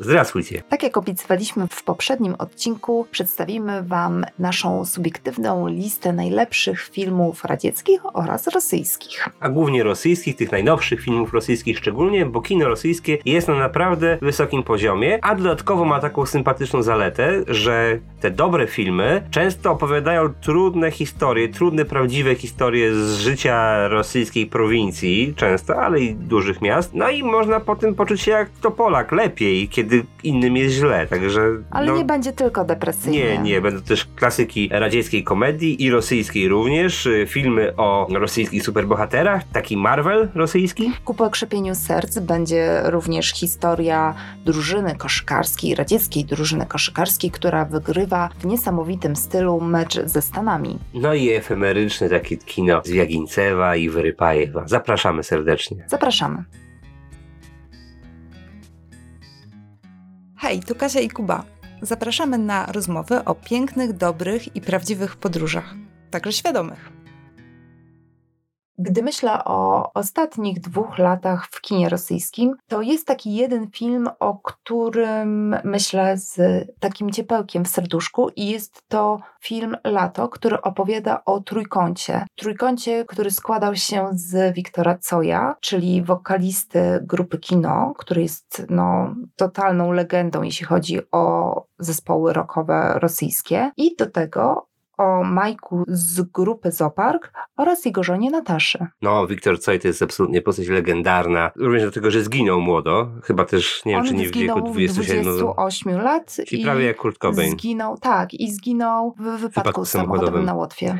Zdravstvujte. Tak jak obiecywaliśmy w poprzednim odcinku, przedstawimy Wam naszą subiektywną listę najlepszych filmów radzieckich oraz rosyjskich. A głównie rosyjskich, tych najnowszych filmów rosyjskich szczególnie, bo kino rosyjskie jest na naprawdę wysokim poziomie, a dodatkowo ma taką sympatyczną zaletę, że te dobre filmy często opowiadają trudne historie, trudne, prawdziwe historie z życia rosyjskiej prowincji, często, ale i dużych miast. No i można po tym poczuć się jak to Polak, lepiej, kiedy innym jest źle, także... Ale no, nie będzie tylko depresyjnie. Nie, nie, będą też klasyki radzieckiej komedii i rosyjskiej również, filmy o rosyjskich superbohaterach, taki Marvel rosyjski. Ku pokrzepieniu serc będzie również historia drużyny koszykarskiej, radzieckiej drużyny koszykarskiej, która wygrywa w niesamowitym stylu mecz ze Stanami. No i efemeryczne takie kino z Jagincewa i Wyrypajewa. Zapraszamy serdecznie. Zapraszamy. Hej, tu Kasia i Kuba. Zapraszamy na rozmowy o pięknych, dobrych i prawdziwych podróżach, także świadomych. Gdy myślę o ostatnich dwóch latach w kinie rosyjskim, to jest taki jeden film, o którym myślę z takim ciepełkiem w serduszku, i jest to film Lato, który opowiada o trójkącie. Trójkącie, który składał się z Wiktora Coja, czyli wokalisty grupy Kino, który jest no, totalną legendą, jeśli chodzi o zespoły rockowe rosyjskie, i do tego o Majku z grupy Zopark oraz jego żonie Nataszy. No, Wiktor Coj to jest absolutnie postać legendarna, również dlatego, że zginął młodo, chyba też, nie wiem, On czy nie w wieku zginął 27 w 28 lat. Czyli i prawie jak Kurt Cobain. Zginął, tak, i zginął w wypadku, wypadku samochodowym na Łotwie.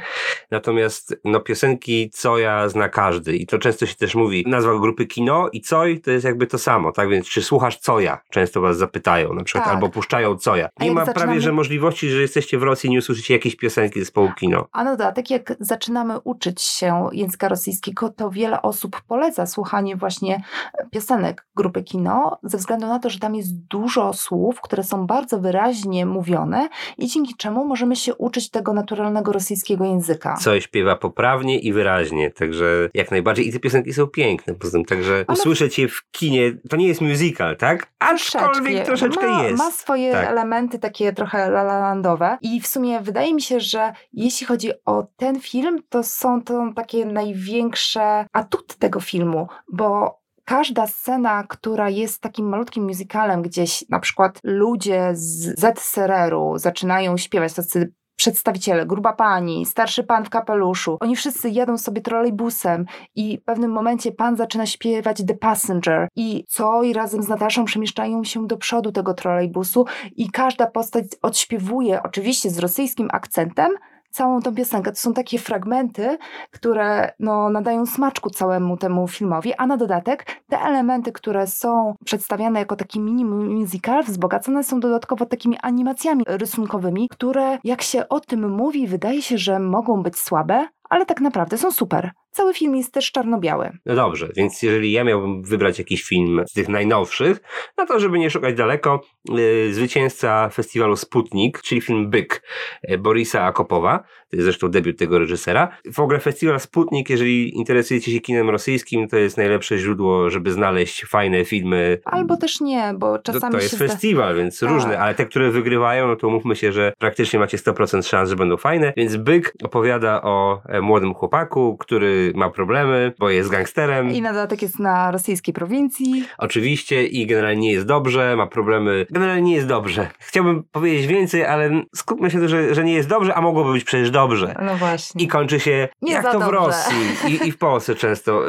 Natomiast no, piosenki Coja zna każdy i to często się też mówi. Nazwa grupy Kino i Coj to jest jakby to samo, tak? Więc czy słuchasz Coja? Często was zapytają na przykład, Tak. albo puszczają Coja. Nie ma zaczynamy- prawie, że możliwości, że jesteście w Rosji i nie usłyszycie jakiejś piosenki zespołu Kino. A na dodatek, jak zaczynamy uczyć się języka rosyjskiego, to wiele osób poleca słuchanie właśnie piosenek grupy Kino, ze względu na to, że tam jest dużo słów, które są bardzo wyraźnie mówione i dzięki czemu możemy się uczyć tego naturalnego rosyjskiego języka. Coj śpiewa poprawnie i wyraźnie, także jak najbardziej. I te piosenki są piękne poza tym, także Ale- usłyszeć je w kinie, to nie jest musical, tak? Aczkolwiek troszeczkę ma, jest. Ma swoje Tak. elementy takie trochę lalalandowe i w sumie wydaje mi się, że jeśli chodzi o ten film, to są to takie największe atuty tego filmu, bo Każda scena, która jest takim malutkim musicalem, gdzieś na przykład ludzie z ZSRR-u zaczynają śpiewać, tacy przedstawiciele, gruba pani, starszy pan w kapeluszu, oni wszyscy jadą sobie trolejbusem i w pewnym momencie pan zaczyna śpiewać The Passenger. I co? I razem z Nataszą przemieszczają się do przodu tego trolejbusu i każda postać odśpiewuje, oczywiście z rosyjskim akcentem, całą tą piosenkę. To są takie fragmenty, które no, nadają smaczku całemu temu filmowi, a na dodatek te elementy, które są przedstawiane jako taki mini musical, wzbogacone są dodatkowo takimi animacjami rysunkowymi, które jak się o tym mówi, wydaje się, że mogą być słabe, ale tak naprawdę są super. Cały film jest też czarno-biały. No dobrze, więc jeżeli ja miałbym wybrać jakiś film z tych najnowszych, no to żeby nie szukać daleko, yy, zwycięzca festiwalu Sputnik, czyli film Byk yy, Borisa Akopowa, to jest zresztą debiut tego reżysera. W ogóle festiwal Sputnik, jeżeli interesujecie się kinem rosyjskim, to jest najlepsze źródło, żeby znaleźć fajne filmy. Albo też nie, bo To, czasami to jest się zda- festiwal, więc Tak. różne, ale te, które wygrywają, no to umówmy się, że praktycznie macie 100% szans, że będą fajne. Więc Byk opowiada o e, młodym chłopaku, który ma problemy, bo jest gangsterem. I na dodatek jest na rosyjskiej prowincji. Oczywiście i generalnie nie jest dobrze, ma problemy. Generalnie nie jest dobrze. Chciałbym powiedzieć więcej, ale skupmy się że, że nie jest dobrze, a mogłoby być przecież dobrze. No właśnie. I kończy się Nie jak to w dobrze. Rosji i, i w Polsce często.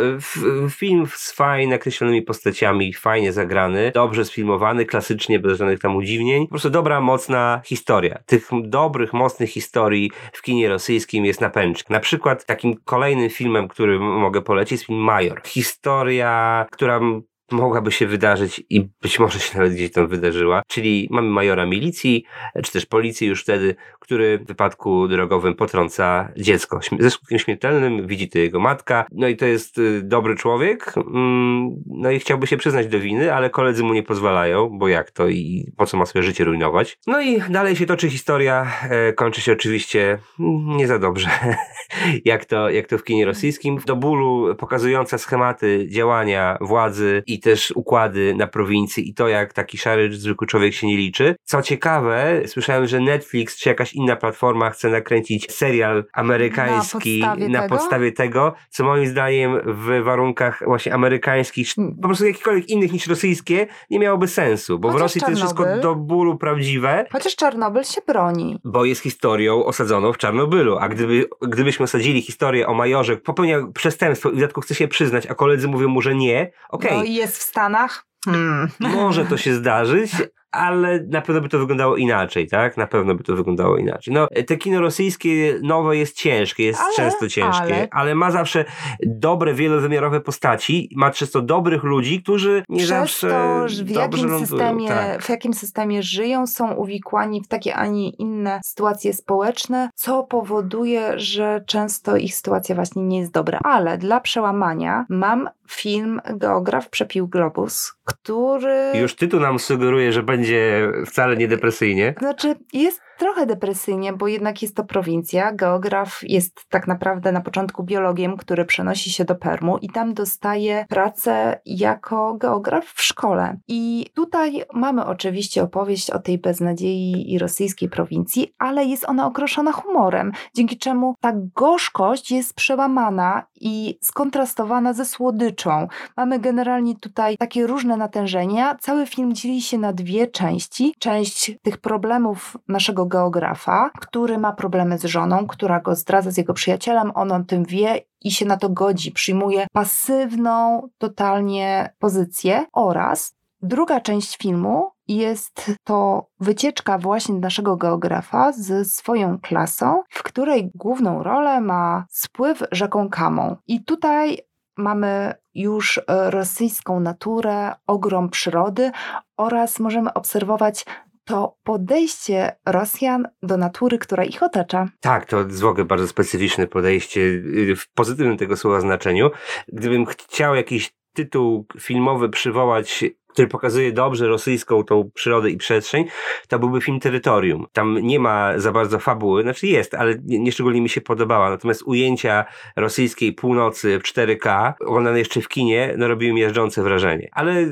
Film z fajnie nakreślonymi postaciami, fajnie zagrany, dobrze sfilmowany, klasycznie, bez żadnych tam udziwnień. Po prostu dobra, mocna historia. Tych dobrych, mocnych historii w kinie rosyjskim jest napęczek. Na przykład takim kolejnym filmem, który m- mogę polecić jest film Major. Historia, która mogłaby się wydarzyć i być może się nawet gdzieś tam wydarzyła. Czyli mamy majora milicji, czy też policji już wtedy, który w wypadku drogowym potrąca dziecko. Ze skutkiem śmiertelnym, widzi to jego matka, no i to jest y, dobry człowiek, mm, no i chciałby się przyznać do winy, ale koledzy mu nie pozwalają, bo jak to i po co ma swoje życie rujnować. No i dalej się toczy historia, e, kończy się oczywiście nie za dobrze, jak to, jak to w kinie rosyjskim, do bólu pokazująca schematy działania władzy i też układy na prowincji i to, jak taki szary, zwykły człowiek się nie liczy. Co ciekawe, słyszałem, że Netflix czy jakaś inna platforma chce nakręcić serial amerykański Na podstawie na tego? podstawie tego, co moim zdaniem w warunkach właśnie amerykańskich, Hmm. po prostu jakichkolwiek innych niż rosyjskie, nie miałoby sensu, bo w Chociaż Rosji to jest wszystko Czarnobyl. do bólu prawdziwe, Chociaż Czarnobyl się broni. bo jest historią osadzoną w Czarnobylu. A gdyby, gdybyśmy osadzili historię o majorze, popełnia przestępstwo i w dodatku chce się przyznać, a koledzy mówią mu, że nie, okej, No i jest w Stanach. Hmm. może to się zdarzyć, ale na pewno by to wyglądało inaczej, tak? Na pewno by to wyglądało inaczej. No, te kino rosyjskie nowe jest ciężkie, jest Ale- często ciężkie, ale... ale- ma zawsze dobre, wielowymiarowe postaci, ma często dobrych ludzi, którzy nie Przez zawsze to, w jakim, lądują. systemie, Tak. w jakim systemie żyją, są uwikłani w takie, a nie inne sytuacje społeczne, co powoduje, że często ich sytuacja właśnie nie jest dobra. Ale dla przełamania mam film Geograf Przepił Globus, który... Już tytuł nam sugeruje, że będzie wcale nie depresyjnie. Znaczy, jest trochę depresyjnie, bo jednak jest to prowincja. Geograf jest tak naprawdę na początku biologiem, który przenosi się do Permu i tam dostaje pracę jako geograf w szkole. I tutaj mamy oczywiście opowieść o tej beznadziei i rosyjskiej prowincji, ale jest ona okroszona humorem, dzięki czemu ta gorzkość jest przełamana i skontrastowana ze słodyczą. Mamy generalnie tutaj takie różne natężenia. Cały film dzieli się na dwie części. Część tych problemów naszego geografa, który ma problemy z żoną, która go zdradza z jego przyjacielem, on o tym wie i się na to godzi, przyjmuje pasywną totalnie pozycję oraz druga część filmu jest to wycieczka właśnie naszego geografa ze swoją klasą, w której główną rolę ma spływ rzeką Kamą. I tutaj mamy już e, rosyjską naturę, ogrom przyrody oraz możemy obserwować to podejście Rosjan do natury, która ich otacza. Tak, to ogóle bardzo specyficzne podejście y, w pozytywnym tego słowa znaczeniu. Gdybym chciał jakiś tytuł filmowy przywołać, który pokazuje dobrze rosyjską tą przyrodę i przestrzeń, to byłby film Terytorium. Tam nie ma za bardzo fabuły, znaczy jest, ale nie, nie szczególnie mi się podobała. Natomiast ujęcia rosyjskiej północy w 4K, oglądane jeszcze w kinie, no robiły miażdżące wrażenie. Ale y,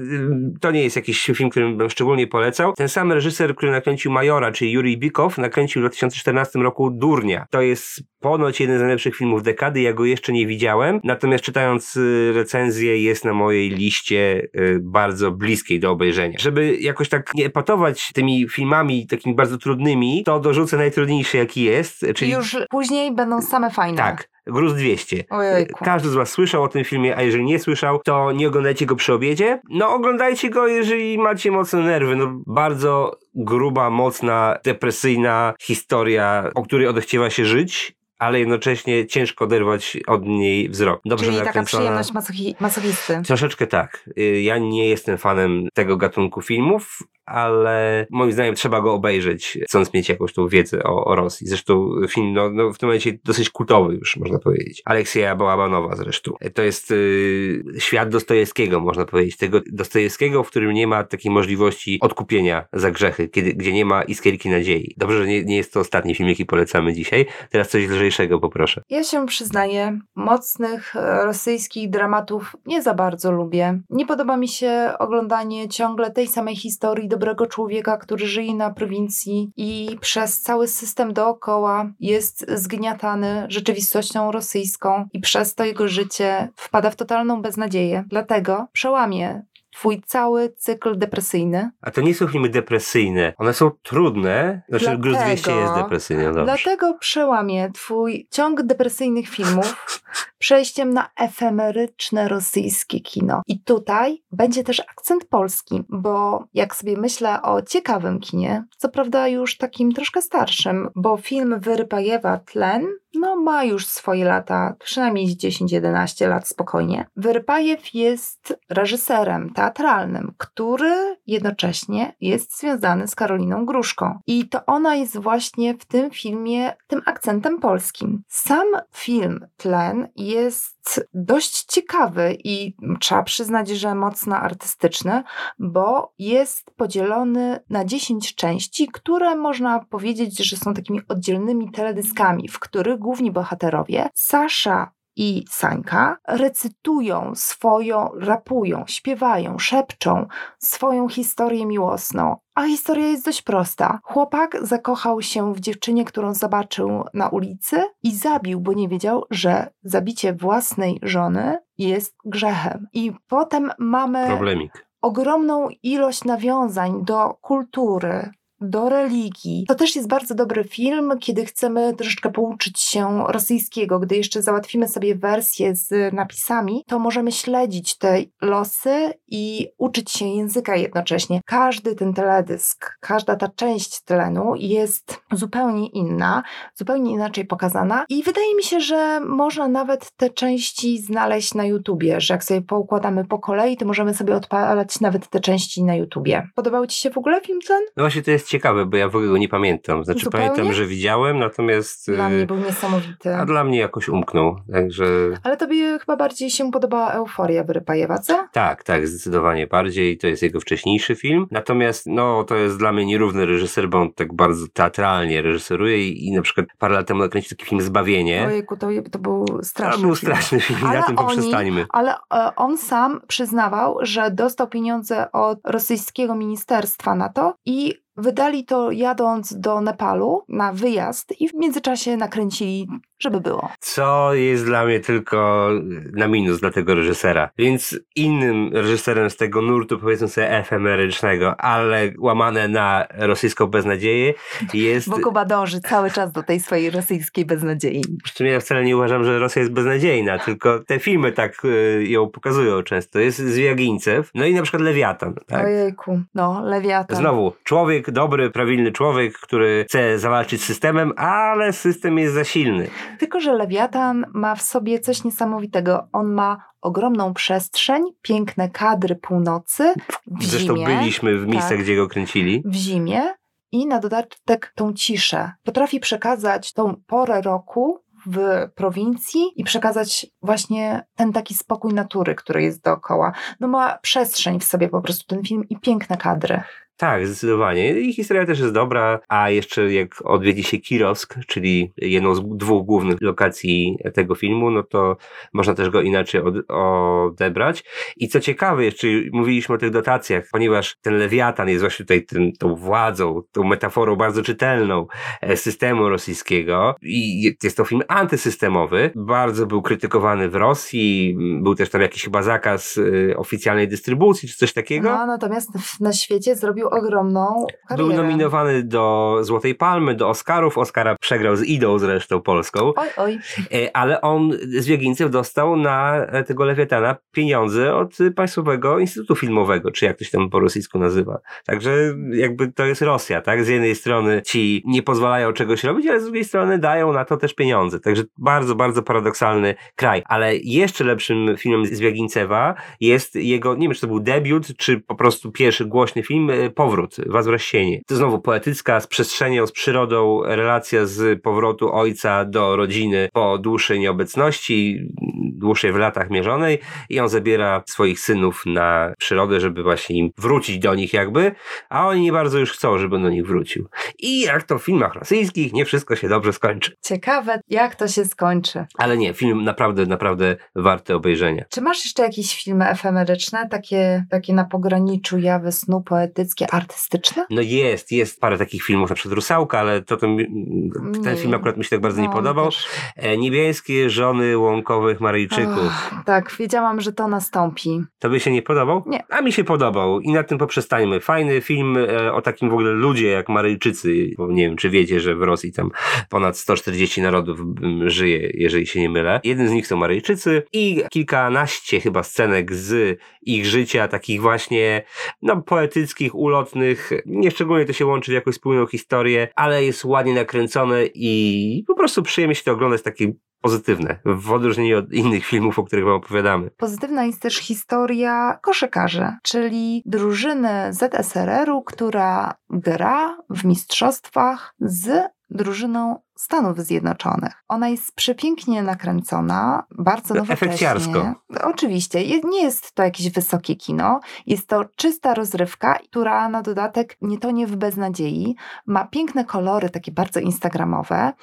to nie jest jakiś film, który bym szczególnie polecał. Ten sam reżyser, który nakręcił Majora, czyli Yuri Bikow, nakręcił w 2014 roku Durnia. To jest ponoć jeden z najlepszych filmów dekady, ja go jeszcze nie widziałem, natomiast czytając y, recenzję jest na mojej liście y, bardzo bliskiej do obejrzenia. Żeby jakoś tak nie epatować tymi filmami takimi bardzo trudnymi, to dorzucę najtrudniejszy jaki jest, czyli I już później będą same fajne. tak, Gruz 200. Ojejku. Każdy z Was słyszał o tym filmie, a jeżeli nie słyszał, to nie oglądajcie go przy obiedzie. No, oglądajcie go, jeżeli macie mocne nerwy. No, bardzo gruba, mocna, depresyjna historia, o której odechciewa się żyć. Ale jednocześnie ciężko oderwać od niej wzrok. Dobrze Czyli taka przyjemność masochi- masochisty. Troszeczkę tak. Y, Ja nie jestem fanem tego gatunku filmów, ale moim zdaniem trzeba go obejrzeć, chcąc mieć jakąś tą wiedzę o, o Rosji. Zresztą film no, no, w tym momencie dosyć kultowy już, można powiedzieć. Aleksieja Bałabanowa zresztą. To jest y, świat Dostojewskiego, można powiedzieć. Tego Dostojewskiego, w którym nie ma takiej możliwości odkupienia za grzechy, kiedy, gdzie nie ma iskierki nadziei. Dobrze, że nie, nie jest to ostatni film, jaki polecamy dzisiaj. Teraz coś lżejszego poproszę. Ja się przyznaję, mocnych e, rosyjskich dramatów nie za bardzo lubię. Nie podoba mi się oglądanie ciągle tej samej historii do dobrego człowieka, który żyje na prowincji i przez cały system dookoła jest zgniatany rzeczywistością rosyjską i przez to jego życie wpada w totalną beznadzieję. Dlatego przełamie twój cały cykl depresyjny. A to nie są filmy depresyjne. One są trudne. Znaczy, Dlatego- Gruz 200 jest depresyjny. No dobrze. Dlatego przełamie twój ciąg depresyjnych filmów przejściem na efemeryczne rosyjskie kino. I tutaj będzie też akcent polski, bo jak sobie myślę o ciekawym kinie, co prawda już takim troszkę starszym, bo film Wyrypajewa Tlen no ma już swoje lata, przynajmniej z 10-11 lat spokojnie. Wyrypajew jest reżyserem teatralnym, który jednocześnie jest związany z Karoliną Gruszką. I to ona jest właśnie w tym filmie tym akcentem polskim. Sam film Tlen jest dość ciekawy i trzeba przyznać, że mocno artystyczny, bo jest podzielony na 10 części, które można powiedzieć, że są takimi oddzielnymi teledyskami, w których główni bohaterowie Sasza i Sańka recytują swoją, rapują, śpiewają, szepczą swoją historię miłosną. A historia jest dość prosta. Chłopak zakochał się w dziewczynie, którą zobaczył na ulicy i zabił, bo nie wiedział, że zabicie własnej żony jest grzechem. I potem mamy Problemik. ogromną ilość nawiązań do kultury, do religii. To też jest bardzo dobry film, kiedy chcemy troszeczkę pouczyć się rosyjskiego. Gdy jeszcze załatwimy sobie wersję z napisami, to możemy śledzić te losy i uczyć się języka jednocześnie. Każdy ten teledysk, każda ta część tlenu jest zupełnie inna, zupełnie inaczej pokazana i wydaje mi się, że można nawet te części znaleźć na YouTubie, że jak sobie poukładamy po kolei, to możemy sobie odpalać nawet te części na YouTubie. Podobał Ci się w ogóle film Tlen? No właśnie to jest ciekawe, bo ja w ogóle go nie pamiętam. Znaczy Zupełnie? pamiętam, że widziałem, natomiast... Dla y, mnie był niesamowity. A dla mnie jakoś umknął, także... Ale tobie chyba bardziej się podobała Euforia Wyrypajewa, co? Tak, tak, zdecydowanie bardziej. To jest jego wcześniejszy film. Natomiast, no, to jest dla mnie nierówny reżyser, bo on tak bardzo teatralnie reżyseruje i, i na przykład parę lat temu nakręcił taki film Zbawienie. Ojejku, to, to był To straszny był film. straszny film, Ale na tym poprzestańmy. Ale e, on sam przyznawał, że dostał pieniądze od rosyjskiego ministerstwa na to i wydali to jadąc do Nepalu na wyjazd i w międzyczasie nakręcili, żeby było. Co jest dla mnie tylko na minus dla tego reżysera. Więc innym reżyserem z tego nurtu, powiedzmy sobie, efemerycznego, ale łamane na rosyjską beznadzieję, jest... Bo Kuba dąży cały czas do tej swojej rosyjskiej beznadziei. Przy czym ja wcale nie uważam, że Rosja jest beznadziejna, tylko te filmy tak y, ją pokazują często. Jest Zwiagińcew, no i na przykład Lewiatan. Tak? Ojejku, no, Lewiatan. Znowu, człowiek, dobry, prawilny człowiek, który chce zawalczyć z systemem, ale system jest za silny. Tylko, że Lewiatan ma w sobie coś niesamowitego. On ma ogromną przestrzeń, piękne kadry północy w Zresztą zimie. byliśmy w miejscach, tak. gdzie go kręcili. w zimie i na dodatek tą ciszę. Potrafi przekazać tą porę roku w prowincji i przekazać właśnie ten taki spokój natury, który jest dookoła. No ma przestrzeń w sobie po prostu ten film i piękne kadry. Tak, zdecydowanie. I historia też jest dobra, a jeszcze jak odwiedzi się Kirovsk, czyli jedną z dwóch głównych lokacji tego filmu, no to można też go inaczej od, odebrać. I co ciekawe, jeszcze mówiliśmy o tych dotacjach, ponieważ ten Lewiatan jest właśnie tutaj tym, tą władzą, tą metaforą bardzo czytelną e, systemu rosyjskiego i jest to film antysystemowy. Bardzo był krytykowany w Rosji, był też tam jakiś chyba zakaz e, oficjalnej dystrybucji czy coś takiego. No, natomiast na świecie zrobił ogromną karierę. Był nominowany do Złotej Palmy, do Oscarów. Oscara przegrał z Idą zresztą polską. Oj, oj. E, Ale on z Wiegińców dostał na e, tego Lewiatana pieniądze od Państwowego Instytutu Filmowego, czy jak to się tam po rosyjsku nazywa. Także jakby to jest Rosja, tak? Z jednej strony ci nie pozwalają czegoś robić, ale z drugiej strony dają na to też pieniądze. Także bardzo, bardzo paradoksalny kraj. Ale jeszcze lepszym filmem z jest jego, nie wiem czy to był debiut, czy po prostu pierwszy głośny film, e, Powrót, Wazwrasienie. To znowu poetycka, z przestrzenią, z przyrodą relacja z powrotu ojca do rodziny po dłuższej nieobecności. Dłuższej w latach mierzonej i on zabiera swoich synów na przyrodę, żeby właśnie im wrócić do nich jakby, a oni nie bardzo już chcą, żeby do nich wrócił. I jak to w filmach rosyjskich, nie wszystko się dobrze skończy. Ciekawe, jak to się skończy. Ale nie, film naprawdę, naprawdę warty obejrzenia. Czy masz jeszcze jakieś filmy efemeryczne, takie, takie na pograniczu jawy snu, poetyckie, artystyczne? No jest, jest parę takich filmów, na przykład Rusałka, ale to ten, ten film akurat mi się tak bardzo nie No, podobał. też. E, Niebieskie żony łąkowych Maryjczyków. Ach, tak, wiedziałam, że to nastąpi. To by się nie podobał? Nie. A mi się podobał i na tym poprzestańmy. Fajny film e, o takim w ogóle ludzie jak Maryjczycy, bo nie wiem czy wiecie, że w Rosji tam ponad 140 narodów żyje, jeżeli się nie mylę. Jeden z nich są Maryjczycy i kilkanaście chyba scenek z ich życia, takich właśnie no poetyckich, ulotnych. Nie szczególnie to się łączy w jakąś spójną historię, ale jest ładnie nakręcone i po prostu przyjemnie się to oglądać, takie pozytywne, w odróżnieniu od innych filmów, o których wam opowiadamy. Pozytywna jest też historia koszykarzy, czyli drużyny ZSRR-u, która gra w mistrzostwach z drużyną Stanów Zjednoczonych. Ona jest przepięknie nakręcona, bardzo nowocześnie. Efekciarsko. Oczywiście, nie jest to jakieś wysokie kino, jest to czysta rozrywka, która na dodatek nie tonie w beznadziei, ma piękne kolory, takie bardzo instagramowe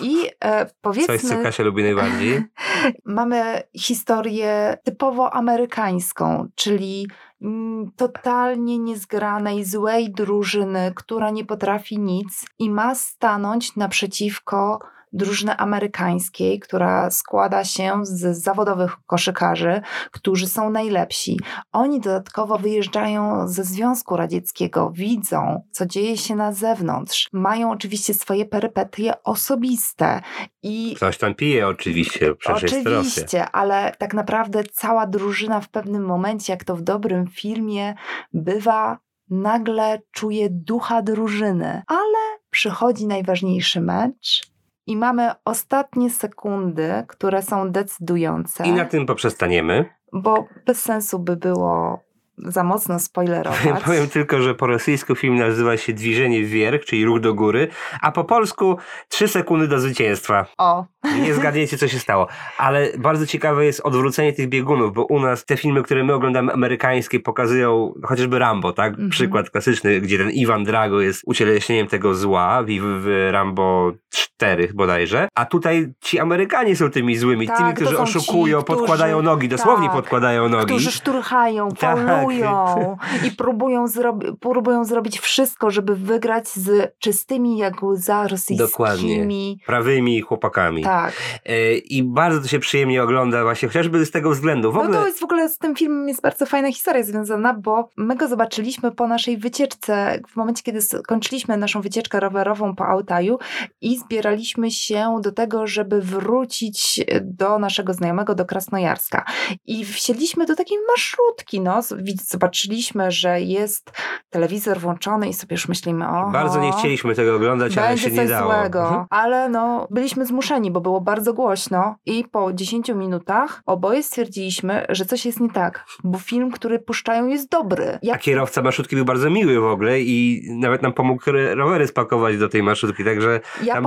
i e, powiedzmy... Coś, co Kasia lubi najbardziej. Mamy historię typowo amerykańską, czyli totalnie niezgranej, złej drużyny, która nie potrafi nic i ma stanąć naprzeciwko drużyny amerykańskiej, która składa się z zawodowych koszykarzy, którzy są najlepsi. Oni dodatkowo wyjeżdżają ze Związku Radzieckiego, widzą, co dzieje się na zewnątrz. Mają oczywiście swoje perypetie osobiste i Ktoś tam pije oczywiście, przecież jest. Oczywiście, ale tak naprawdę cała drużyna w pewnym momencie, jak to w dobrym filmie bywa, nagle czuje ducha drużyny. Ale przychodzi najważniejszy mecz i mamy ostatnie sekundy, które są decydujące, I na tym poprzestaniemy. bo bez sensu by było za mocno spoilerować. Powiem tylko, że po rosyjsku film nazywa się Dwiżenie Wierch, czyli Ruch do Góry, a po polsku 3 sekundy do zwycięstwa. O. Nie zgadniecie, co się stało. Ale bardzo ciekawe jest odwrócenie tych biegunów, bo u nas te filmy, które my oglądamy amerykańskie, pokazują chociażby Rambo, tak? Mhm. Przykład klasyczny, gdzie ten Iwan Drago jest ucieleśnieniem tego zła w, w Rambo 4 bodajże. A tutaj ci Amerykanie są tymi złymi, tak, tymi, którzy oszukują, ci, podkładają którzy, nogi, dosłownie tak, podkładają nogi. Którzy szturchają, tak, faulują i próbują, zrobi- próbują zrobić wszystko, żeby wygrać z czystymi jak łza rosyjskimi. Prawymi chłopakami. Tak. E, I bardzo to się przyjemnie ogląda właśnie, chociażby z tego względu. W No ogóle to jest w ogóle z tym filmem jest bardzo fajna historia związana, bo my go zobaczyliśmy po naszej wycieczce, w momencie, kiedy skończyliśmy naszą wycieczkę rowerową po Altaju i zbieraliśmy się do tego, żeby wrócić do naszego znajomego, do Krasnojarska. I wsiedliśmy do takiej marszrutki, no. Zobaczyliśmy, że jest telewizor włączony i sobie już myślimy, o. bardzo nie chcieliśmy tego oglądać, ale się nie dało. złego. Mhm. Ale no, byliśmy zmuszeni, bo było bardzo głośno i po 10 minutach oboje stwierdziliśmy, że coś jest nie tak, bo film, który puszczają jest dobry. A Ja kierowca marszutki był bardzo miły w ogóle i nawet nam pomógł ro- rowery spakować do tej marszutki, także ja tam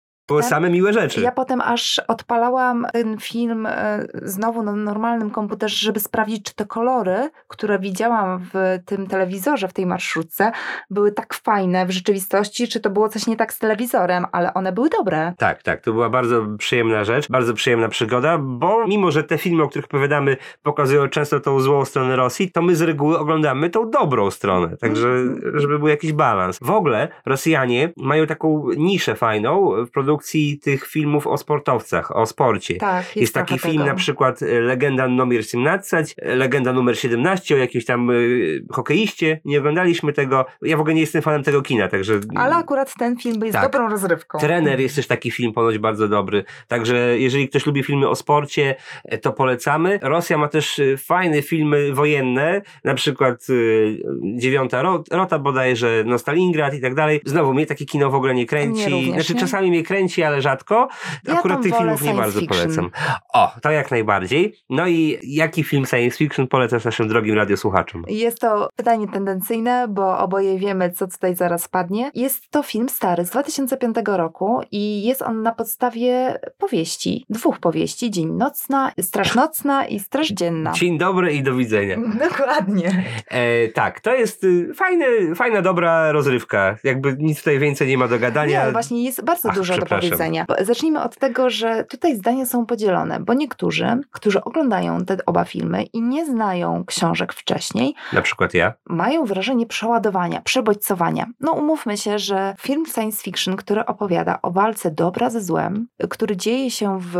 Były same miłe rzeczy. ja potem aż odpalałam ten film e, znowu na normalnym komputerze, żeby sprawdzić, czy te kolory, które widziałam w tym telewizorze, w tej marszrutce, były tak fajne w rzeczywistości, czy to było coś nie tak z telewizorem, ale one były dobre. Tak, tak, to była bardzo przyjemna rzecz, bardzo przyjemna przygoda, bo mimo, że te filmy, o których opowiadamy, pokazują często tą złą stronę Rosji, to my z reguły oglądamy tą dobrą stronę, także żeby był jakiś balans. W ogóle Rosjanie mają taką niszę fajną w produkcji produkcji tych filmów o sportowcach, o sporcie. Tak, jest, Jest taki film tego. na przykład e, Legenda numer 17, e, Legenda numer 17 o jakimś tam e, hokeiście. Nie oglądaliśmy tego. Ja w ogóle nie jestem fanem tego kina, także... Ale akurat ten film jest Tak. dobrą rozrywką. Trener jest też taki film ponoć bardzo dobry. Także jeżeli ktoś lubi filmy o sporcie, e, to polecamy. Rosja ma też fajne filmy wojenne, na przykład e, Dziewiąta Ro- Rota bodajże, no Stalingrad i tak dalej. Znowu mnie takie kino w ogóle nie kręci. Mnie również, znaczy nie? czasami mnie kręci, ale rzadko. Ja Akurat tych filmów nie bardzo fiction. polecam. O, to jak najbardziej. No i jaki film science fiction polecasz naszym drogim radiosłuchaczom? Jest to pytanie tendencyjne, bo oboje wiemy, co tutaj zaraz padnie. Jest to film stary z 2005 roku i jest on na podstawie powieści. Dwóch powieści. Dzień nocna, Straż nocna i Straż dzienna. Dzień dobry i do widzenia. Dokładnie. E, tak, to jest y, fajny, fajna, dobra rozrywka. Jakby nic tutaj więcej nie ma do gadania. Nie, właśnie jest bardzo Ach, dużo do. Powiedzenia. Zacznijmy od tego, że tutaj zdania są podzielone, bo niektórzy, którzy oglądają te oba filmy i nie znają książek wcześniej, Na przykład ja. mają wrażenie przeładowania, przebodźcowania. No umówmy się, że film science fiction, który opowiada o walce dobra ze złem, który dzieje się w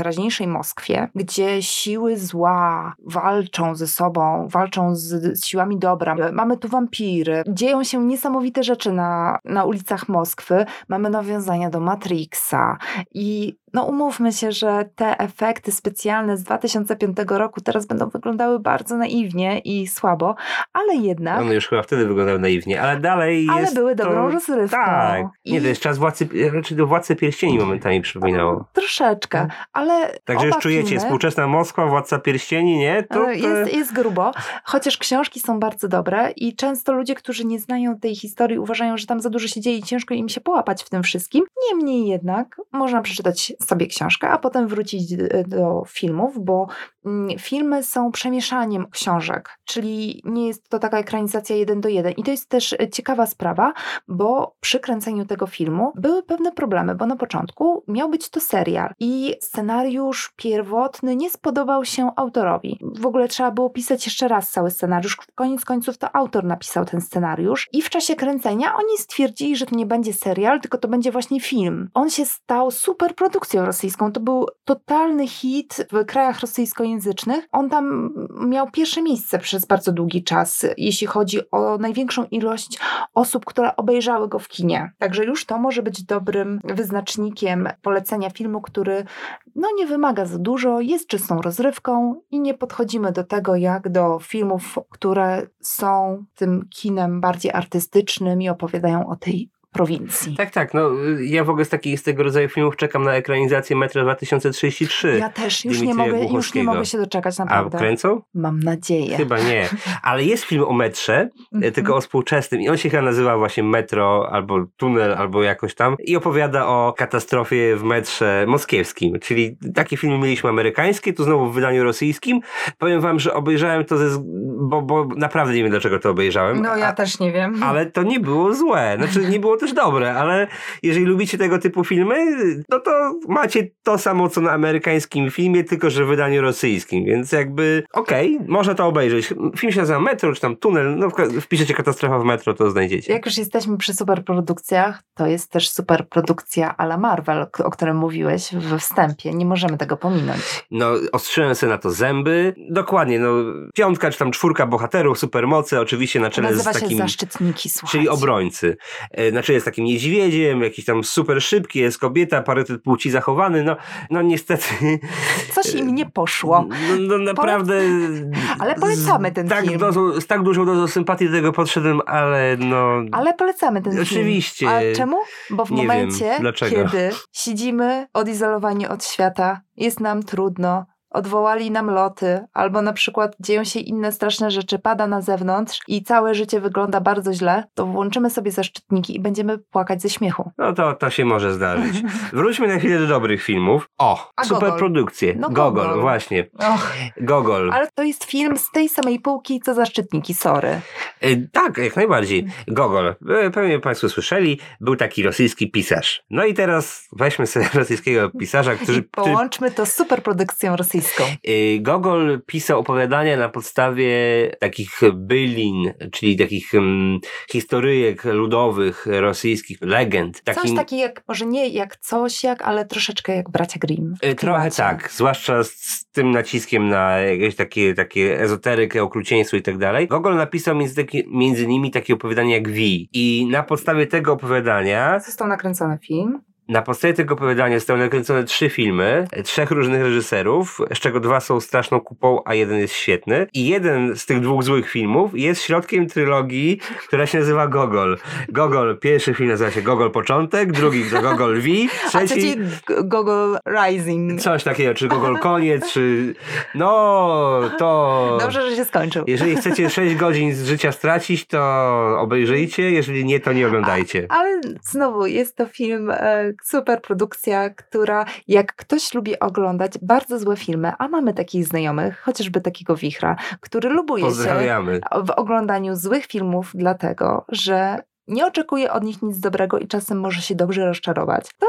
teraźniejszej Moskwie, gdzie siły zła walczą ze sobą, walczą z, siłami dobra. Mamy tu wampiry, dzieją się niesamowite rzeczy na, na ulicach Moskwy, mamy nawiązania do Matrixa i no umówmy się, że te efekty specjalne z 2005 roku teraz będą wyglądały bardzo naiwnie i słabo, ale jednak One już chyba wtedy wyglądały naiwnie, ale dalej Ale jest były to... dobrą rozrywką. Tak. Nie, I- to jest czas władcy, raczej do Władcy Pierścieni momentami przypominało. troszeczkę, ale Także już czujecie, filmy, współczesna Moskwa, Władca Pierścieni, nie? To, e, to... Jest, jest grubo, chociaż książki są bardzo dobre i często ludzie, którzy nie znają tej historii, uważają, że tam za dużo się dzieje i ciężko im się połapać w tym wszystkim. Niemniej jednak można przeczytać sobie książkę, a potem wrócić d- do filmów, bo mm, filmy są przemieszaniem książek, czyli nie jest to taka ekranizacja jeden do jeden. I to jest też e, ciekawa sprawa, bo przy kręceniu tego filmu były pewne problemy, bo na początku miał być to serial i scenariusz pierwotny nie spodobał się autorowi. W ogóle trzeba było pisać jeszcze raz cały scenariusz. Koniec końców to autor napisał ten scenariusz i w czasie kręcenia oni stwierdzili, że to nie będzie serial, tylko to będzie właśnie film. On się stał super produkcją rosyjską. To był totalny hit w krajach rosyjskojęzycznych. On tam miał pierwsze miejsce przez bardzo długi czas, jeśli chodzi o największą ilość osób, które obejrzały go w kinie. Także już to może być dobrym wyznacznikiem polecenia filmu, który no nie wymaga za dużo, jest czystą rozrywką i nie podchodzimy do tego jak do filmów, które są tym kinem bardziej artystycznym i opowiadają o tej prowincji. Tak, tak. No, ja w ogóle z, takich, z tego rodzaju filmów czekam na ekranizację Metra 2033. Ja też już nie, mogę, już nie mogę się doczekać A naprawdę. kręcą? Mam nadzieję. Chyba nie. Ale jest film o metrze, Mhm. e, tylko o współczesnym i on się chyba nazywa właśnie Metro albo Tunel albo jakoś tam i opowiada o katastrofie w metrze moskiewskim. Czyli takie filmy mieliśmy amerykańskie, tu znowu w wydaniu rosyjskim. Powiem wam, że obejrzałem to, ze, bo, bo naprawdę nie wiem dlaczego to obejrzałem. No ja a, też nie wiem. ale to nie było złe. Znaczy, nie było też dobre, ale jeżeli lubicie tego typu filmy, no to macie to samo, co na amerykańskim filmie, tylko że w wydaniu rosyjskim, więc jakby okej, można to obejrzeć. Film się nazywa Metro, czy tam Tunel, no wpiszecie katastrofa w Metro, to znajdziecie. Jak już jesteśmy przy superprodukcjach, to jest też superprodukcja a la Marvel, o którym mówiłeś we wstępie. Nie możemy tego pominąć. No, ostrzyłem sobie na to zęby. Dokładnie, no, piątka czy tam czwórka bohaterów, supermocy, oczywiście na czele Nazywa z takim... się Zaszczytniki, słuchajcie. Czyli obrońcy. E, Znaczy jest takim niedźwiedziem, jakiś tam super szybki, jest kobieta, parytet płci zachowany, no, no niestety... Coś im nie poszło. No, no naprawdę... Ale polecamy ten tak film. Dozą, z tak dużą dozą sympatii do tego podszedłem, ale no... Ale polecamy ten film. Oczywiście. A czemu? Bo w Nie wiem, momencie, dlaczego. kiedy siedzimy odizolowani od świata, jest nam trudno, odwołali nam loty, albo na przykład dzieją się inne straszne rzeczy, pada na zewnątrz i całe życie wygląda bardzo źle, to włączymy sobie zaszczytniki i będziemy płakać ze śmiechu. No to, to się może zdarzyć. Wróćmy na chwilę do dobrych filów. O, A super Gogol? produkcje. No Gogol, Gogol. właśnie. Och, Gogol. ale to jest film z tej samej półki, co zaszczytniki, sorry. E, Tak, jak najbardziej. Gogol. E, Pewnie Państwo słyszeli, był taki rosyjski pisarz. No i teraz weźmy sobie rosyjskiego pisarza, który, I który połączmy to z superprodukcją rosyjską. Rosyjską. Y, Gogol pisał opowiadania na podstawie takich bylin, czyli takich um, historyjek ludowych, rosyjskich, legend. Coś Takim, takie jak, może nie jak coś jak, ale troszeczkę jak bracia Grimm. Y, Trochę tak, zwłaszcza z, z tym naciskiem na jakieś takie, takie ezoterykę, okrucieństwo i tak dalej. Gogol napisał między, taki, między nimi takie opowiadanie jak Wi. I na podstawie tego opowiadania Został nakręcony film. Na podstawie tego opowiadania zostały nakręcone trzy filmy, trzech różnych reżyserów, z czego dwa są straszną kupą, a jeden jest świetny. I jeden z tych dwóch złych filmów jest środkiem trylogii, która się nazywa Gogol. Gogol, pierwszy film nazywa się Gogol Początek, drugi to Gogol V, A trzeci... G- Gogol Rising. Coś takiego, czy Gogol Koniec, czy... No, to... Dobrze, że się skończył. Jeżeli chcecie 6 godzin z życia stracić, to obejrzyjcie, jeżeli nie, to nie oglądajcie. Ale znowu jest to film, e, super produkcja, która jak ktoś lubi oglądać bardzo złe filmy, a mamy takich znajomych, chociażby takiego Wichra, który lubuje się w oglądaniu złych filmów, dlatego że nie oczekuje od nich nic dobrego i czasem może się dobrze rozczarować. To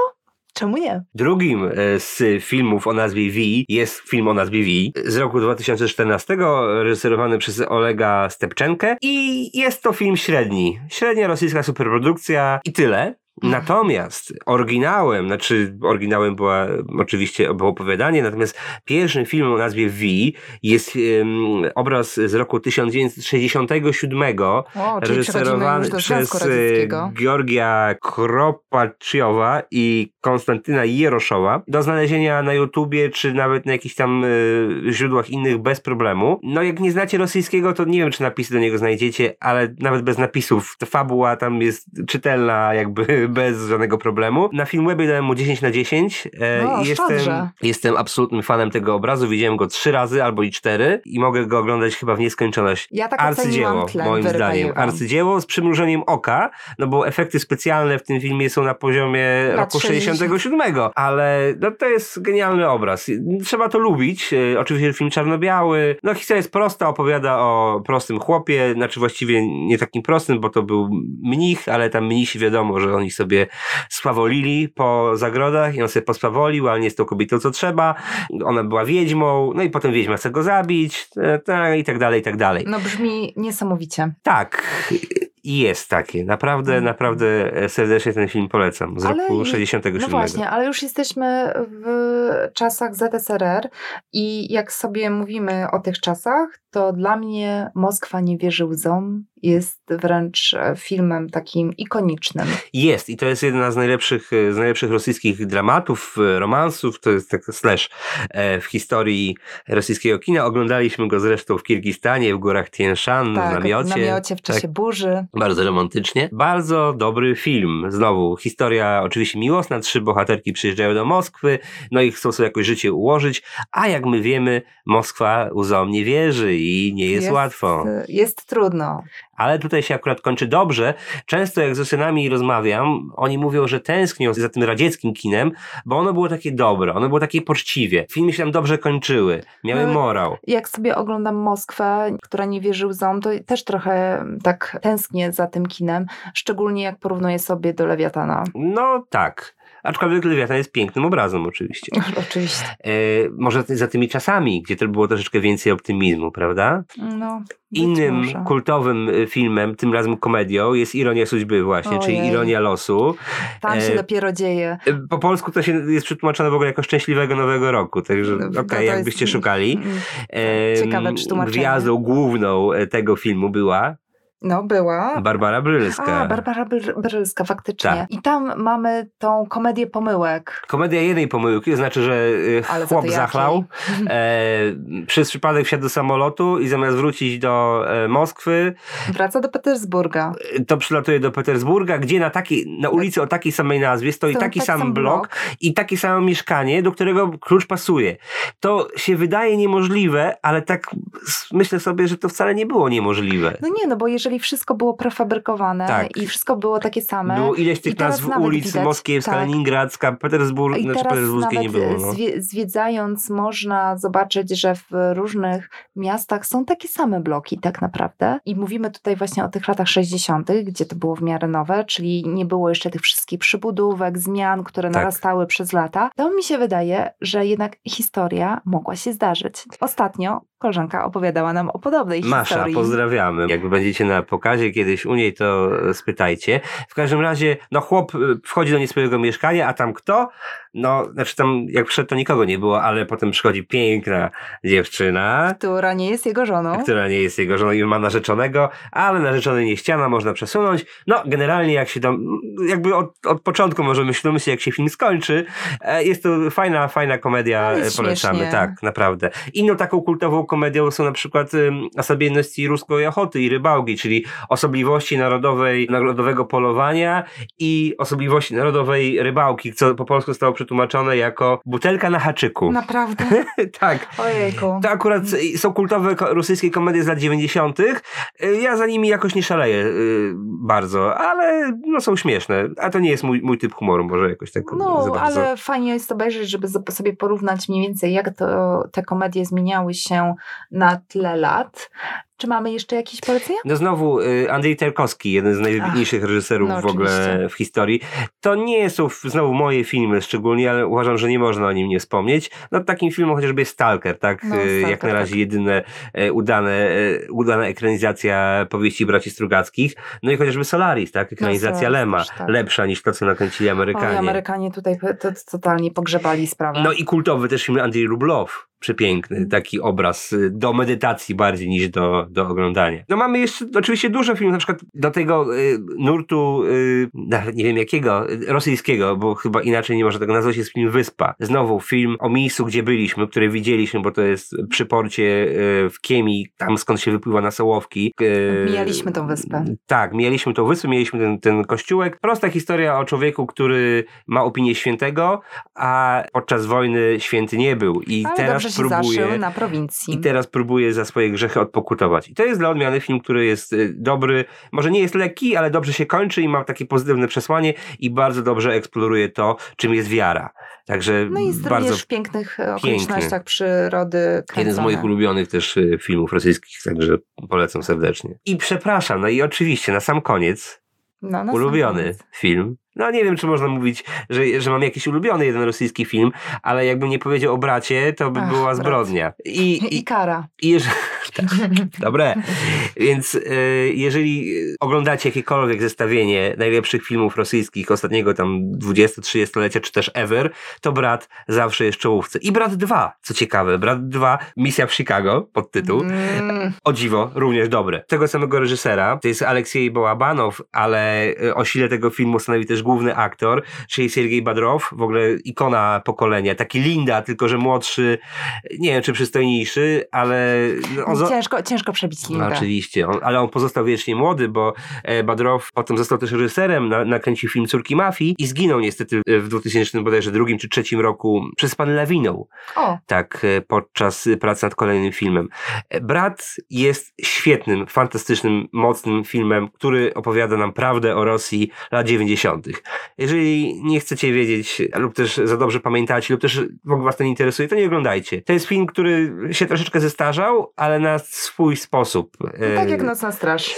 czemu nie? Drugim e, z filmów o nazwie V jest film o nazwie V z roku 2014, reżyserowany przez Olega Stepczenkę i jest to film średni. Średnia rosyjska superprodukcja i tyle. Natomiast oryginałem, znaczy oryginałem była oczywiście było opowiadanie, natomiast pierwszym filmem o nazwie V jest em, obraz z roku 1967, O, reżyserowany przez e. Georgia Kropaciowa i Konstantyna Jeroszowa. Do znalezienia na YouTubie, czy nawet na jakichś tam e, źródłach innych bez problemu. No jak nie znacie rosyjskiego, to nie wiem, czy napisy do niego znajdziecie, ale nawet bez napisów, to fabuła tam jest czytelna jakby bez żadnego problemu. Na Filmwebie dałem mu 10 na 10 e, No, i jestem, jestem absolutnym fanem tego obrazu. Widziałem go trzy razy albo i cztery i mogę go oglądać chyba w nieskończoność. Ja tak Arcydzieło, moim zdaniem. Arcydzieło z przymrużeniem oka, no bo efekty specjalne w tym filmie są na poziomie Lat roku 60. 67, ale no, to jest genialny obraz. Trzeba to lubić. E, Oczywiście film czarno-biały. No historia jest prosta, opowiada o prostym chłopie, znaczy właściwie nie takim prostym, bo to był mnich, ale tam mnisi wiadomo, że oni sobie swawolili po zagrodach i on sobie poswawolił, ale nie jest tą kobietą co trzeba. Ona była wiedźmą, no i potem wiedźma chce go zabić, e, i tak dalej, i tak dalej. No brzmi niesamowicie. Tak, i jest takie. Naprawdę, naprawdę serdecznie ten film polecam. Z. Ale roku i- 67. No właśnie, ale już jesteśmy w czasach ZSRR i jak sobie mówimy o tych czasach, to dla mnie Moskwa nie wierzy łzom jest wręcz e, filmem takim ikonicznym. Jest i to jest jedna z najlepszych, e, z najlepszych rosyjskich dramatów, e, romansów, to jest tak slash w historii rosyjskiego kina. Oglądaliśmy go zresztą w Kirgistanie, w górach Tien Shan, w Tak, namiocie. w namiocie w czasie Tak. burzy. Bardzo romantycznie. Bardzo dobry film. Znowu, historia oczywiście miłosna. Trzy bohaterki przyjeżdżają do Moskwy, no i chcą sobie jakoś życie ułożyć, a jak my wiemy, Moskwa łzom nie wierzy i nie jest, łatwo. e, Jest trudno. Ale tutaj się akurat kończy dobrze. Często jak z Rosjanami rozmawiam, oni mówią, że tęsknią za tym radzieckim kinem, bo ono było takie dobre, ono było takie poczciwie. Filmy się tam dobrze kończyły, miały No, morał. Jak sobie oglądam Moskwę, która nie wierzy łzom, to też trochę tak tęsknię za tym kinem, szczególnie jak porównuję sobie do Lewiatana. No tak. Aczkolwiek Lewiatan jest pięknym obrazem, oczywiście. Oczywiście. E, może za tymi czasami, gdzie to było troszeczkę więcej optymizmu, prawda? No. Innym może. kultowym e, filmem, tym razem komedią, jest Ironia Suźby, właśnie, Ojej. czyli Ironia Losu. Tam e, się dopiero dzieje. E, po polsku to się jest przetłumaczone w ogóle jako Szczęśliwego Nowego Roku, także no, okej, no okay, jakbyście szukali. Mm, ciekawe przetłumaczenie. Gwiazdą główną e, tego filmu była no, była. Barbara Brylska. A, Barbara Br- Brylska, faktycznie. Tak. I tam mamy tą komedię pomyłek. Komedia jednej pomyłki, to znaczy, że y, Ale chłop zachlał, e, przez przypadek wsiadł do samolotu i zamiast wrócić do e, Moskwy, Wraca do Petersburga. to przylatuje do Petersburga, gdzie na, takiej, na ulicy o takiej samej nazwie stoi To taki tak sam sam blok, blok. i takie samo mieszkanie, do którego klucz pasuje. To się wydaje niemożliwe, ale tak myślę sobie, że to wcale nie było niemożliwe. No nie, no bo jeżeli czyli wszystko było prefabrykowane Tak. i wszystko było takie same. Było ileś tych nazw ulic, widać, Moskiewska, tak. Leningradzka, Petersburg, I znaczy Petersburskiej nie było. No. zwie, zwiedzając można zobaczyć, że w różnych miastach są takie same bloki tak naprawdę. I mówimy tutaj właśnie o tych latach 60., gdzie to było w miarę nowe, czyli nie było jeszcze tych wszystkich przybudówek, zmian, które Tak. narastały przez lata. To mi się wydaje, że jednak historia mogła się zdarzyć. Ostatnio koleżanka opowiadała nam o podobnej Masza, historii. pozdrawiamy. Jak będziecie na pokazie kiedyś u niej, to e, spytajcie. W każdym razie, no chłop e, wchodzi do nie swojego mieszkania, a tam kto? No, znaczy tam jak wszedł, to nikogo nie było, ale potem przychodzi piękna dziewczyna, Która nie jest jego żoną. która nie jest jego żoną i ma narzeczonego, ale narzeczony nie ściana, można przesunąć. No, generalnie jak się tam, jakby od, od początku możemy się domyślić, jak się film skończy. E, Jest to fajna, fajna komedia, No, e, polecamy, śmiesznie. tak, naprawdę. Inną taką kultową komedią są na przykład ym, Osobienności ruskiej ochoty i rybałki, czyli osobliwości narodowej, narodowego polowania i osobliwości narodowej rybałki, co po polsku zostało przetłumaczone jako butelka na haczyku. Naprawdę? tak. Ojejku. To akurat są kultowe rosyjskie komedie z lat 90. Y, Ja za nimi jakoś nie szaleję y, bardzo, ale no, są śmieszne. A to nie jest mój, mój typ humoru, może jakoś tak No, ale fajnie jest obejrzeć, żeby sobie porównać mniej więcej, jak to, te komedie zmieniały się na tle lat. Czy mamy jeszcze jakieś polecenia? No znowu y, Andrzej Terkowski, jeden z najwybitniejszych reżyserów no w ogóle w historii. To nie są znowu moje filmy szczególnie, ale uważam, że nie można o nim nie wspomnieć. No takim filmem chociażby jest Stalker, tak? No, Y, Jak Stalker, na razie tak. jedyne e, udane, udana ekranizacja powieści braci Strugackich. No i chociażby Solaris, tak? Ekranizacja Solaris Lema. tak. Lepsza niż to, co nakręcili Oj, Amerykanie. Amerykanie tutaj to totalnie pogrzebali sprawę. No i kultowy też film Andrzej Rublow. Przepiękny, taki obraz y, do medytacji bardziej niż do, do oglądania. No mamy jeszcze oczywiście dużo filmów, na przykład do tego y, nurtu, y, nie wiem jakiego, y, rosyjskiego, bo chyba inaczej nie można tego nazwać, jest film Wyspa. Znowu film o miejscu, gdzie byliśmy, które widzieliśmy, bo to jest przy porcie y, w Kiemi, tam skąd się wypływa na Sołowki. Y, Mijaliśmy tą wyspę. tak, mieliśmy tą wyspę, mieliśmy ten, ten kościółek. Prosta historia o człowieku, który ma opinię świętego, a podczas wojny święty nie był. I Ale teraz się próbuje. zaszył na prowincji. I teraz próbuje za swoje grzechy odpokutować. I to jest dla odmiany film, który jest y, dobry, może nie jest lekki, ale dobrze się kończy i ma takie pozytywne przesłanie i bardzo dobrze eksploruje to, czym jest wiara. Także No i jest bardzo również w pięknych e, okolicznościach przyrody Jeden z kręcone. moich ulubionych też y, filmów rosyjskich, także polecam serdecznie. I przepraszam, no i oczywiście na sam koniec No, na sam ulubiony koniec. film. No nie wiem, czy można mówić, że, że mam jakiś ulubiony jeden rosyjski film, ale jakbym nie powiedział o bracie, to by Ach, była zbrodnia. I, I i, kara. i jeżeli... tak, dobre. Więc y, jeżeli oglądacie jakiekolwiek zestawienie najlepszych filmów rosyjskich ostatniego tam 20-30-lecia, czy też ever, to Brat zawsze jest w czołówce. I Brat 2, co ciekawe, Brat 2, Misja w Chicago, podtytuł. Mm, O dziwo, również dobre. Tego samego reżysera, to jest Aleksiej Bołabanow, ale y, o sile tego filmu stanowi też główny aktor, czyli Sergiej Badrow, w ogóle ikona pokolenia, taki Linda, tylko że młodszy, nie wiem czy przystojniejszy, ale no, on, zo- ciężko, ciężko przebić no, linkę. oczywiście, on, ale on pozostał wiecznie młody, bo e, Badrow potem został też reżyserem, na, nakręcił film Córki Mafii i zginął niestety e, w 2000 bodajże drugim czy trzecim roku przez pan lawiną, O, tak, e, podczas pracy nad kolejnym filmem. Brat jest świetnym, fantastycznym, mocnym filmem, który opowiada nam prawdę o Rosji lat 90. Jeżeli nie chcecie wiedzieć, lub też za dobrze pamiętacie, lub też w ogóle was to nie interesuje, to nie oglądajcie. To jest film, który się troszeczkę zestarzał, ale na swój sposób. no E, tak jak Nocna Straż.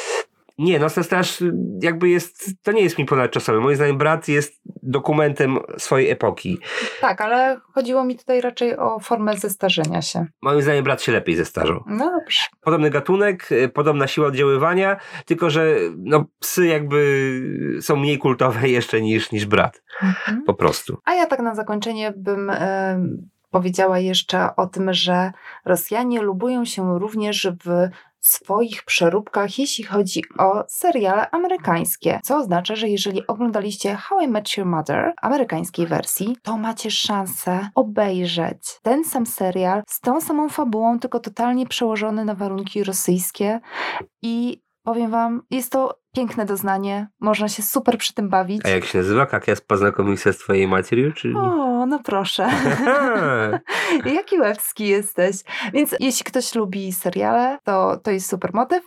Nie, Nocna Straż jakby jest, to nie jest film ponadczosowy. Moim zdaniem Brat jest dokumentem swojej epoki. Tak, ale chodziło mi tutaj raczej o formę zestarzenia się. Moim zdaniem Brat się lepiej zestarzał. No dobrze. Podobny gatunek, y, podobna siła oddziaływania, tylko że no, psy jakby są mniej kultowe jeszcze niż, niż Brat. Mhm. Po prostu. A ja tak na zakończenie bym em, powiedziała jeszcze o tym, że Rosjanie lubują się również w swoich przeróbkach, jeśli chodzi o seriale amerykańskie. Co oznacza, że jeżeli oglądaliście How I Met Your Mother amerykańskiej wersji, to macie szansę obejrzeć ten sam serial z tą samą fabułą, tylko totalnie przełożony na warunki rosyjskie i powiem wam, jest to piękne doznanie, można się super przy tym bawić. A jak się nazywa? Jak ja poznakamił się z twojej Materią? Czy... O, no proszę. Jaki łebski jesteś. Więc jeśli ktoś lubi seriale, to, to jest super motyw.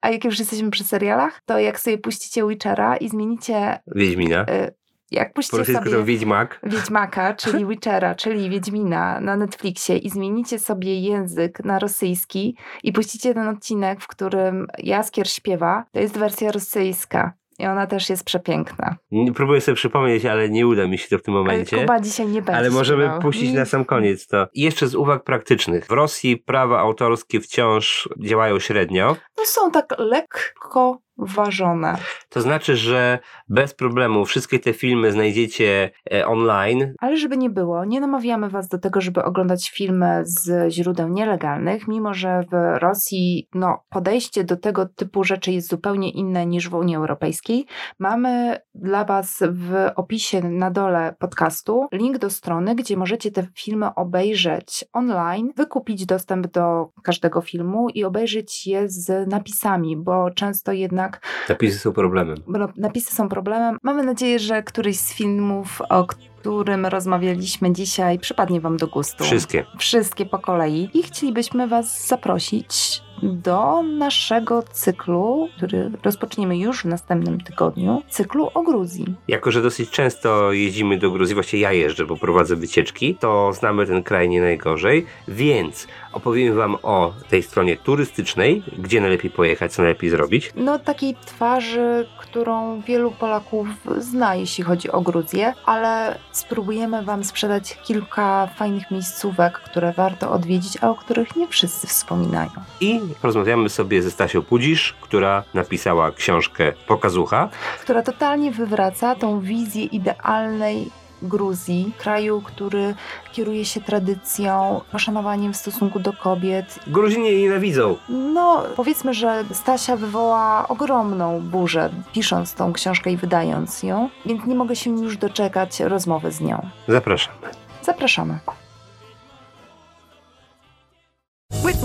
A jak już jesteśmy przy serialach, to jak sobie puścicie Witchera i zmienicie, Wiedźmina. y, jak puścicie sobie to Wiedźmak. Wiedźmaka, czyli Witchera, czyli Wiedźmina na Netflixie i zmienicie sobie język na rosyjski i puścicie ten odcinek, w którym Jaskier śpiewa, to jest wersja rosyjska. I ona też jest przepiękna. Próbuję sobie przypomnieć, ale nie uda mi się to w tym momencie. Kuba dzisiaj nie będzie Ale możemy śpiewał. puścić na sam koniec to. Jeszcze z uwag praktycznych. W Rosji prawa autorskie wciąż działają średnio. No są tak lekko ważone. To znaczy, że bez problemu wszystkie te filmy znajdziecie e, online. Ale żeby nie było, nie namawiamy Was do tego, żeby oglądać filmy z źródeł nielegalnych, mimo że w Rosji no, podejście do tego typu rzeczy jest zupełnie inne niż w Unii Europejskiej. Mamy dla Was w opisie na dole podcastu link do strony, gdzie możecie te filmy obejrzeć online, wykupić dostęp do każdego filmu i obejrzeć je z napisami, bo często jednak Napisy są problemem. napisy są problemem. Mamy nadzieję, że któryś z filmów, o którym rozmawialiśmy dzisiaj, przypadnie Wam do gustu. Wszystkie. Wszystkie po kolei. I chcielibyśmy Was zaprosić do naszego cyklu, który rozpoczniemy już w następnym tygodniu, cyklu o Gruzji. Jako, że dosyć często jeździmy do Gruzji, właściwie ja jeżdżę, bo prowadzę wycieczki, to znamy ten kraj nie najgorzej, więc opowiem Wam o tej stronie turystycznej, gdzie najlepiej pojechać, co najlepiej zrobić. No takiej twarzy, którą wielu Polaków zna, jeśli chodzi o Gruzję, ale spróbujemy Wam sprzedać kilka fajnych miejscówek, które warto odwiedzić, a o których nie wszyscy wspominają. I porozmawiamy sobie ze Stasią Pudzisz, która napisała książkę Pokazucha. która totalnie wywraca tą wizję idealnej Gruzji, kraju, który kieruje się tradycją, poszanowaniem w stosunku do kobiet. Gruzini jej nienawidzą. No, powiedzmy, że Stasia wywoła ogromną burzę, pisząc tą książkę i wydając ją, więc nie mogę się już doczekać rozmowy z nią. Zapraszamy. Zapraszamy.